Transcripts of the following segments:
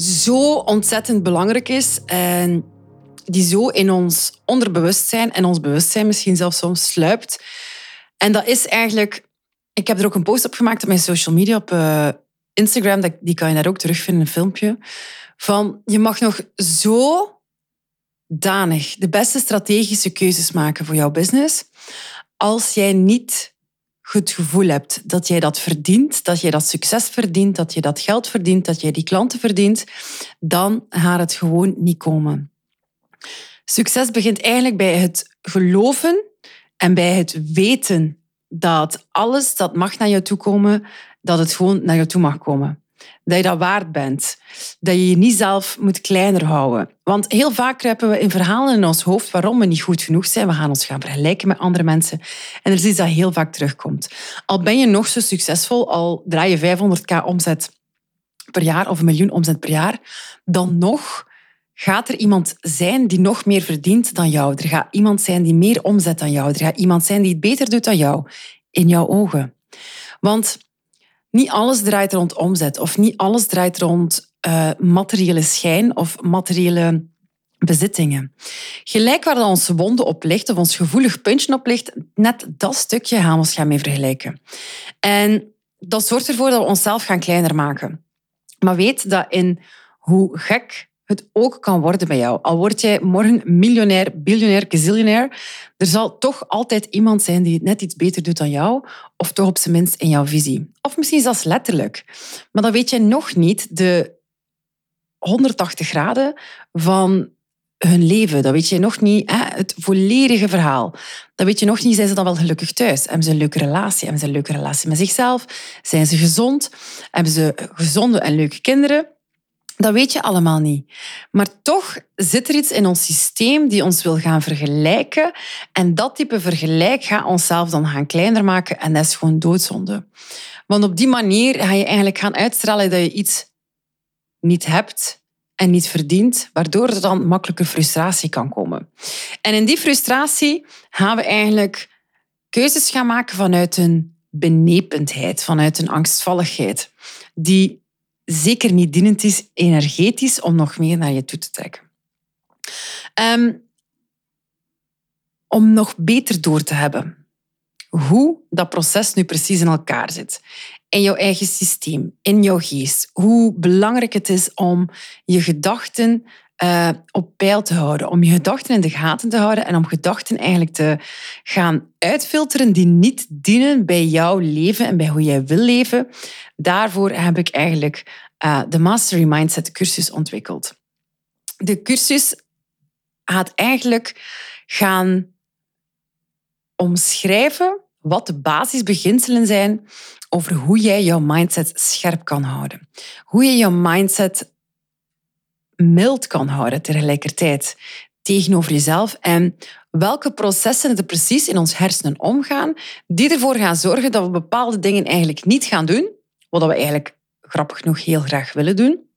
zo ontzettend belangrijk is en die zo in ons onderbewustzijn en ons bewustzijn misschien zelfs soms sluipt. En dat is eigenlijk... Ik heb er ook een post op gemaakt op mijn social media, op uh, Instagram. Die kan je daar ook terugvinden, een filmpje. Van, je mag nog zo danig de beste strategische keuzes maken voor jouw business als jij niet het gevoel hebt dat jij dat verdient, dat jij dat succes verdient, dat je dat geld verdient, dat jij die klanten verdient, dan gaat het gewoon niet komen. Succes begint eigenlijk bij het geloven en bij het weten dat alles dat mag naar jou toe komen, dat het gewoon naar jou toe mag komen dat je dat waard bent. Dat je je niet zelf moet kleiner houden. Want heel vaak kruipen we in verhalen in ons hoofd waarom we niet goed genoeg zijn. We gaan ons gaan vergelijken met andere mensen. En er is iets dat heel vaak terugkomt. Al ben je nog zo succesvol, al draai je 500k omzet per jaar of een miljoen omzet per jaar, dan nog gaat er iemand zijn die nog meer verdient dan jou. Er gaat iemand zijn die meer omzet dan jou. Er gaat iemand zijn die het beter doet dan jou. In jouw ogen. Want niet alles draait rond omzet of niet alles draait rond uh, materiële schijn of materiële bezittingen. Gelijk waar onze wonde op ligt of ons gevoelig puntje op ligt, net dat stukje gaan we ons gaan mee vergelijken. En dat zorgt ervoor dat we onszelf gaan kleiner maken. Maar weet dat in hoe gek het ook kan worden bij jou. Al word jij morgen miljonair, biljonair, gazillionair, er zal toch altijd iemand zijn die het net iets beter doet dan jou, of toch op zijn minst in jouw visie. Of misschien zelfs letterlijk. Maar dan weet je nog niet de 180 graden van hun leven. Dat weet je nog niet, hè? het volledige verhaal. Dat weet je nog niet, zijn ze dan wel gelukkig thuis? Hebben ze een leuke relatie? Hebben ze een leuke relatie met zichzelf? Zijn ze gezond? Hebben ze gezonde en leuke kinderen? Dat weet je allemaal niet. Maar toch zit er iets in ons systeem die ons wil gaan vergelijken. En dat type vergelijk gaat onszelf dan gaan kleiner maken. En dat is gewoon doodzonde. Want op die manier ga je eigenlijk gaan uitstralen dat je iets niet hebt en niet verdient, waardoor er dan makkelijker frustratie kan komen. En in die frustratie gaan we eigenlijk keuzes gaan maken vanuit een benependheid, vanuit een angstvalligheid, die zeker niet dienend is energetisch om nog meer naar je toe te trekken. Ehm, om nog beter door te hebben hoe dat proces nu precies in elkaar zit. In jouw eigen systeem, in jouw geest. Hoe belangrijk het is om je gedachten uh, op peil te houden. Om je gedachten in de gaten te houden en om gedachten eigenlijk te gaan uitfilteren die niet dienen bij jouw leven en bij hoe jij wil leven. Daarvoor heb ik eigenlijk uh, de Mastery Mindset cursus ontwikkeld. De cursus gaat eigenlijk gaan omschrijven wat de basisbeginselen zijn over hoe jij jouw mindset scherp kan houden. Hoe je jouw mindset mild kan houden tegelijkertijd tegenover jezelf en welke processen er precies in ons hersenen omgaan die ervoor gaan zorgen dat we bepaalde dingen eigenlijk niet gaan doen, wat we eigenlijk grappig genoeg heel graag willen doen.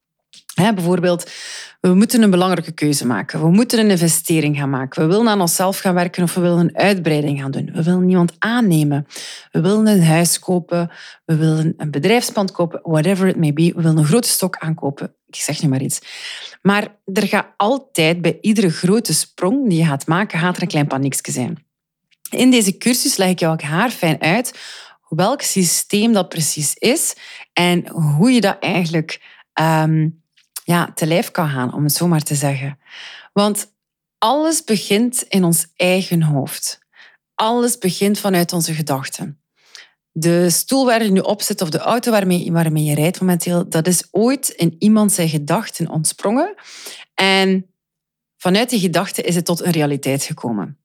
bijvoorbeeld, we moeten een belangrijke keuze maken. We moeten een investering gaan maken. We willen aan onszelf gaan werken of we willen een uitbreiding gaan doen. We willen iemand aannemen. We willen een huis kopen. We willen een bedrijfspand kopen. Whatever it may be. We willen een grote stok aankopen. Ik zeg nu maar iets. Maar er gaat altijd bij iedere grote sprong die je gaat maken, gaat er een klein paniekje zijn. In deze cursus leg ik jou ook haar fijn uit welk systeem dat precies is en hoe je dat eigenlijk um, ja, te lijf kan gaan, om het zo maar te zeggen. Want alles begint in ons eigen hoofd. Alles begint vanuit onze gedachten. De stoel waar je nu op zit of de auto waarmee, waarmee je rijdt momenteel, dat is ooit in iemand zijn gedachten ontsprongen. En vanuit die gedachten is het tot een realiteit gekomen.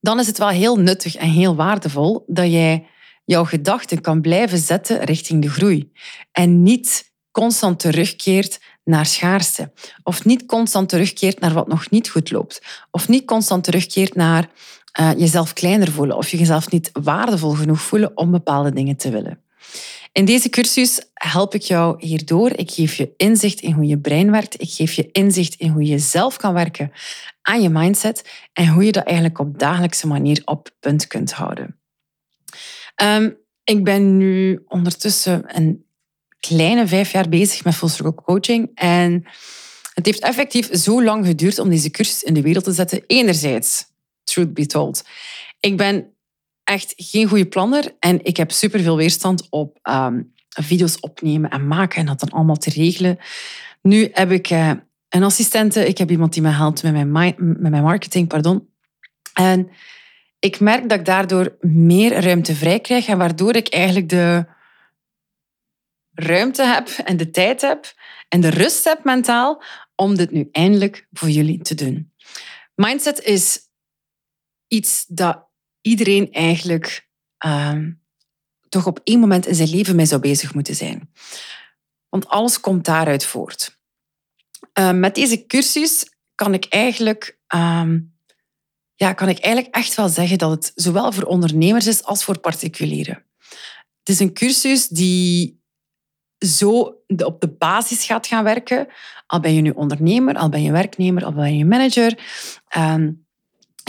Dan is het wel heel nuttig en heel waardevol dat jij jouw gedachten kan blijven zetten richting de groei. En niet constant terugkeert naar schaarste. Of niet constant terugkeert naar wat nog niet goed loopt. Of niet constant terugkeert naar uh, jezelf kleiner voelen. Of jezelf niet waardevol genoeg voelen om bepaalde dingen te willen. In deze cursus help ik jou hierdoor. Ik geef je inzicht in hoe je brein werkt. Ik geef je inzicht in hoe je zelf kan werken aan je mindset en hoe je dat eigenlijk op dagelijkse manier op punt kunt houden. Ehm, ik ben nu ondertussen een kleine vijf jaar bezig met full coaching en het heeft effectief zo lang geduurd om deze cursus in de wereld te zetten. Enerzijds, truth be told, ik ben echt geen goede planner en ik heb superveel weerstand op ehm, video's opnemen en maken en dat dan allemaal te regelen. Nu heb ik uh, een assistente, ik heb iemand die me helpt met mijn, met mijn marketing, pardon. En ik merk dat ik daardoor meer ruimte vrij krijg en waardoor ik eigenlijk de ruimte heb en de tijd heb en de rust heb mentaal om dit nu eindelijk voor jullie te doen. Mindset is iets dat iedereen eigenlijk ehm, toch op één moment in zijn leven mee zou bezig moeten zijn. Want alles komt daaruit voort. Ehm, met deze cursus kan ik eigenlijk, ehm, ja, kan ik eigenlijk echt wel zeggen dat het zowel voor ondernemers is als voor particulieren. Het is een cursus die zo op de basis gaat gaan werken. Al ben je nu ondernemer, al ben je werknemer, al ben je manager.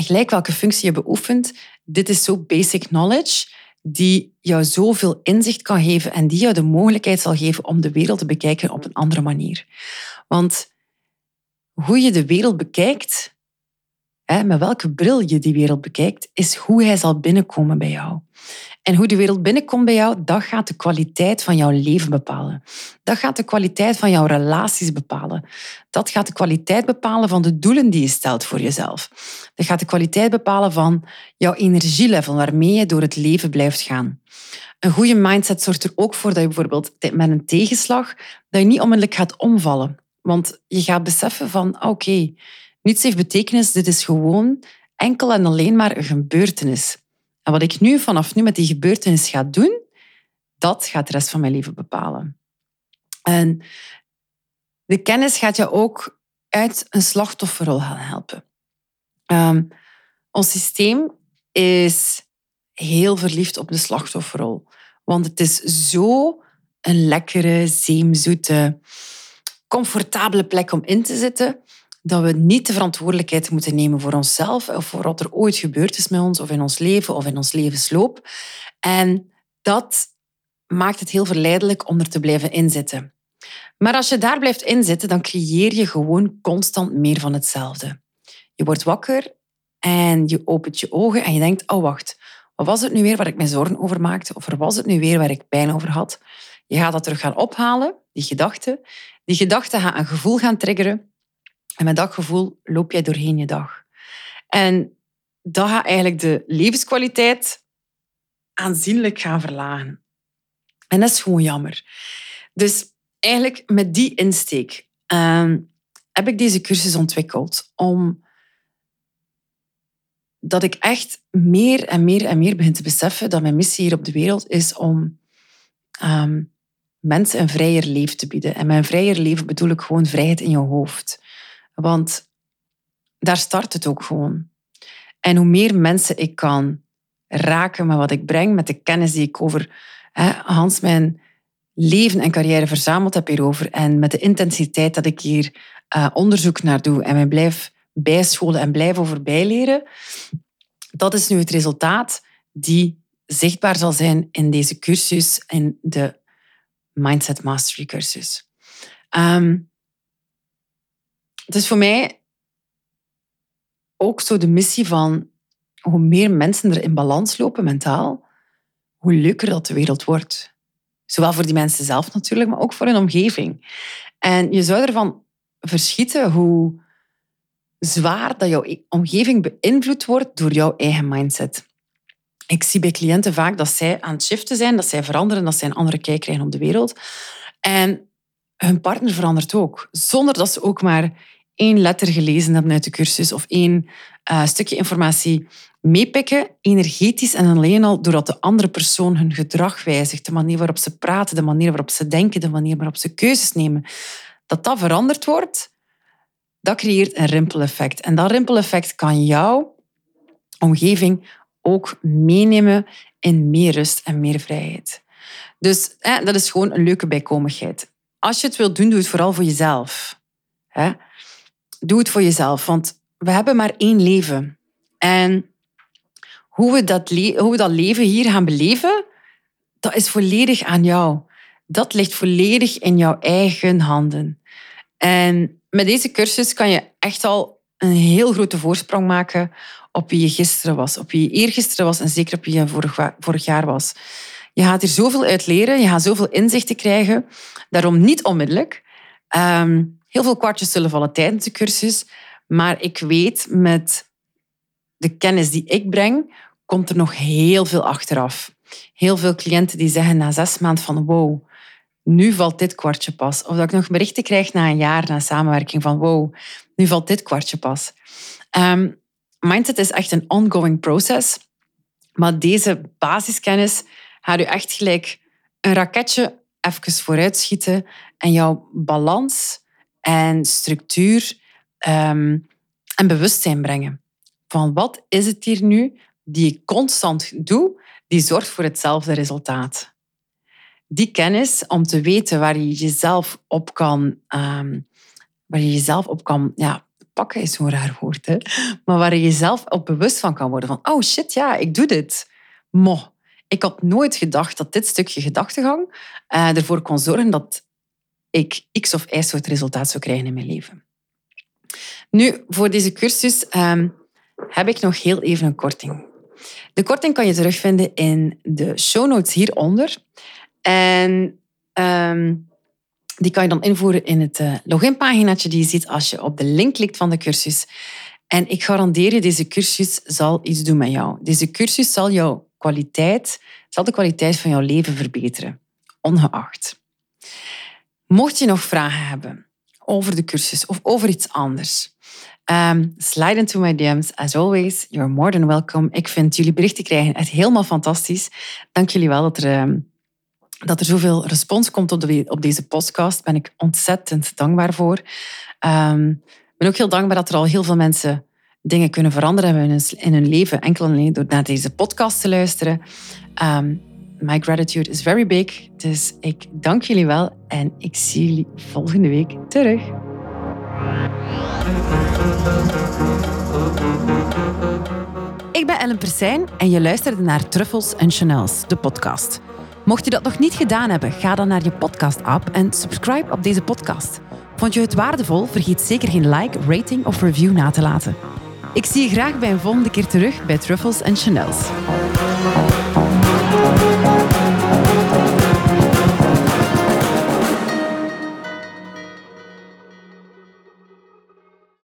Gelijk welke functie je beoefent, dit is zo basic knowledge die jou zoveel inzicht kan geven en die jou de mogelijkheid zal geven om de wereld te bekijken op een andere manier. Want hoe je de wereld bekijkt, met welke bril je die wereld bekijkt, is hoe hij zal binnenkomen bij jou. En hoe de wereld binnenkomt bij jou, dat gaat de kwaliteit van jouw leven bepalen. Dat gaat de kwaliteit van jouw relaties bepalen. Dat gaat de kwaliteit bepalen van de doelen die je stelt voor jezelf. Dat gaat de kwaliteit bepalen van jouw energielevel waarmee je door het leven blijft gaan. Een goede mindset zorgt er ook voor dat je bijvoorbeeld met een tegenslag dat je niet onmiddellijk gaat omvallen. Want je gaat beseffen van ah, oké, niets heeft betekenis, dit is gewoon enkel en alleen maar een gebeurtenis. En wat ik nu vanaf nu met die gebeurtenis ga doen, dat gaat de rest van mijn leven bepalen. En de kennis gaat je ook uit een slachtofferrol gaan helpen. Um, ons systeem is heel verliefd op de slachtofferrol. Want het is zo een lekkere, zeemzoete, comfortabele plek om in te zitten dat we niet de verantwoordelijkheid moeten nemen voor onszelf of voor wat er ooit gebeurd is met ons of in ons leven of in ons levensloop. En dat maakt het heel verleidelijk om er te blijven inzitten. Maar als je daar blijft inzitten, dan creëer je gewoon constant meer van hetzelfde. Je wordt wakker en je opent je ogen en je denkt, oh wacht, wat was het nu weer waar ik mij zorgen over maakte? Of was het nu weer waar ik pijn over had? Je gaat dat terug gaan ophalen, die gedachte. Die gedachte gaat een gevoel gaan triggeren. En met dat gevoel loop jij doorheen je dag. En dat gaat eigenlijk de levenskwaliteit aanzienlijk gaan verlagen. En dat is gewoon jammer. Dus eigenlijk met die insteek ehm, heb ik deze cursus ontwikkeld om dat ik echt meer en meer en meer begin te beseffen dat mijn missie hier op de wereld is om ehm, mensen een vrijer leven te bieden. En een vrijer leven bedoel ik gewoon vrijheid in je hoofd. Want daar start het ook gewoon. En hoe meer mensen ik kan raken met wat ik breng, met de kennis die ik over hè, Hans mijn leven en carrière verzameld heb hierover en met de intensiteit dat ik hier uh, onderzoek naar doe en mij blijf bijscholen en blijf over bijleren, dat is nu het resultaat die zichtbaar zal zijn in deze cursus, in de Mindset Mastery cursus. Um, het is voor mij ook zo de missie van hoe meer mensen er in balans lopen mentaal, hoe leuker dat de wereld wordt. Zowel voor die mensen zelf natuurlijk, maar ook voor hun omgeving. En je zou ervan verschieten hoe zwaar dat jouw omgeving beïnvloed wordt door jouw eigen mindset. Ik zie bij cliënten vaak dat zij aan het shiften zijn, dat zij veranderen, dat zij een andere kijk krijgen op de wereld. En hun partner verandert ook, zonder dat ze ook maar één letter gelezen hebben uit de cursus of één uh, stukje informatie meepikken, energetisch en alleen al doordat de andere persoon hun gedrag wijzigt, de manier waarop ze praten, de manier waarop ze denken, de manier waarop ze keuzes nemen, dat dat veranderd wordt, dat creëert een rimpeleffect. En dat rimpeleffect kan jouw omgeving ook meenemen in meer rust en meer vrijheid. Dus dat is gewoon een leuke bijkomigheid. Als je het wilt doen, doe het vooral voor jezelf. Doe het voor jezelf, want we hebben maar één leven. En hoe we, dat hoe we dat leven hier gaan beleven, dat is volledig aan jou. Dat ligt volledig in jouw eigen handen. En met deze cursus kan je echt al een heel grote voorsprong maken op wie je gisteren was, op wie je eergisteren was en zeker op wie je vorig, vorig jaar was. Je gaat hier zoveel uit leren, je gaat zoveel inzichten krijgen. Daarom niet onmiddellijk. Ehm, heel veel kwartjes zullen vallen tijdens de cursus. Maar ik weet met de kennis die ik breng, komt er nog heel veel achteraf. Heel veel cliënten die zeggen na zes maanden van wow, nu valt dit kwartje pas. Of dat ik nog berichten krijg na een jaar na samenwerking van wow, nu valt dit kwartje pas. Um, mindset is echt een ongoing process. Maar deze basiskennis gaat u echt gelijk een raketje even vooruit schieten en jouw balans en structuur um, en bewustzijn brengen. Van wat is het hier nu die ik constant doe, die zorgt voor hetzelfde resultaat. Die kennis om te weten waar je jezelf op kan, um, waar je jezelf op kan ja, pakken is zo'n raar woord, hè? maar waar je jezelf op bewust van kan worden. Van, oh shit, ja, ik doe dit. Mo, ik had nooit gedacht dat dit stukje gedachtegang uh, ervoor kon zorgen dat ik X of Y soort resultaat zou krijgen in mijn leven. Nu, voor deze cursus um, heb ik nog heel even een korting. De korting kan je terugvinden in de show notes hieronder. En um, die kan je dan invoeren in het uh, loginpaginaatje die je ziet als je op de link klikt van de cursus. En ik garandeer je, deze cursus zal iets doen met jou. Deze cursus zal jouw kwaliteit, zal de kwaliteit van jouw leven verbeteren, ongeacht. Mocht je nog vragen hebben over de cursus of over iets anders, um, slide into my DM's. As always, you're more than welcome. Ik vind jullie berichten krijgen echt helemaal fantastisch. Dank jullie wel dat er... Um, dat er zoveel respons komt op, de, op deze podcast, ben ik ontzettend dankbaar voor. Um, ik ben ook heel dankbaar dat er al heel veel mensen dingen kunnen veranderen in hun, in hun leven, enkel en alleen door naar deze podcast te luisteren. My gratitude is very big. Dus ik dank jullie wel en ik zie jullie volgende week terug. Ik ben Ellen Persijn en je luisterde naar Truffles en Chanels, de podcast. Mocht je dat nog niet gedaan hebben, ga dan naar je podcast-app en subscribe op deze podcast. Vond je het waardevol? Vergeet zeker geen like, rating of review na te laten. Ik zie je graag bij een volgende keer terug bij Truffles en Chanels.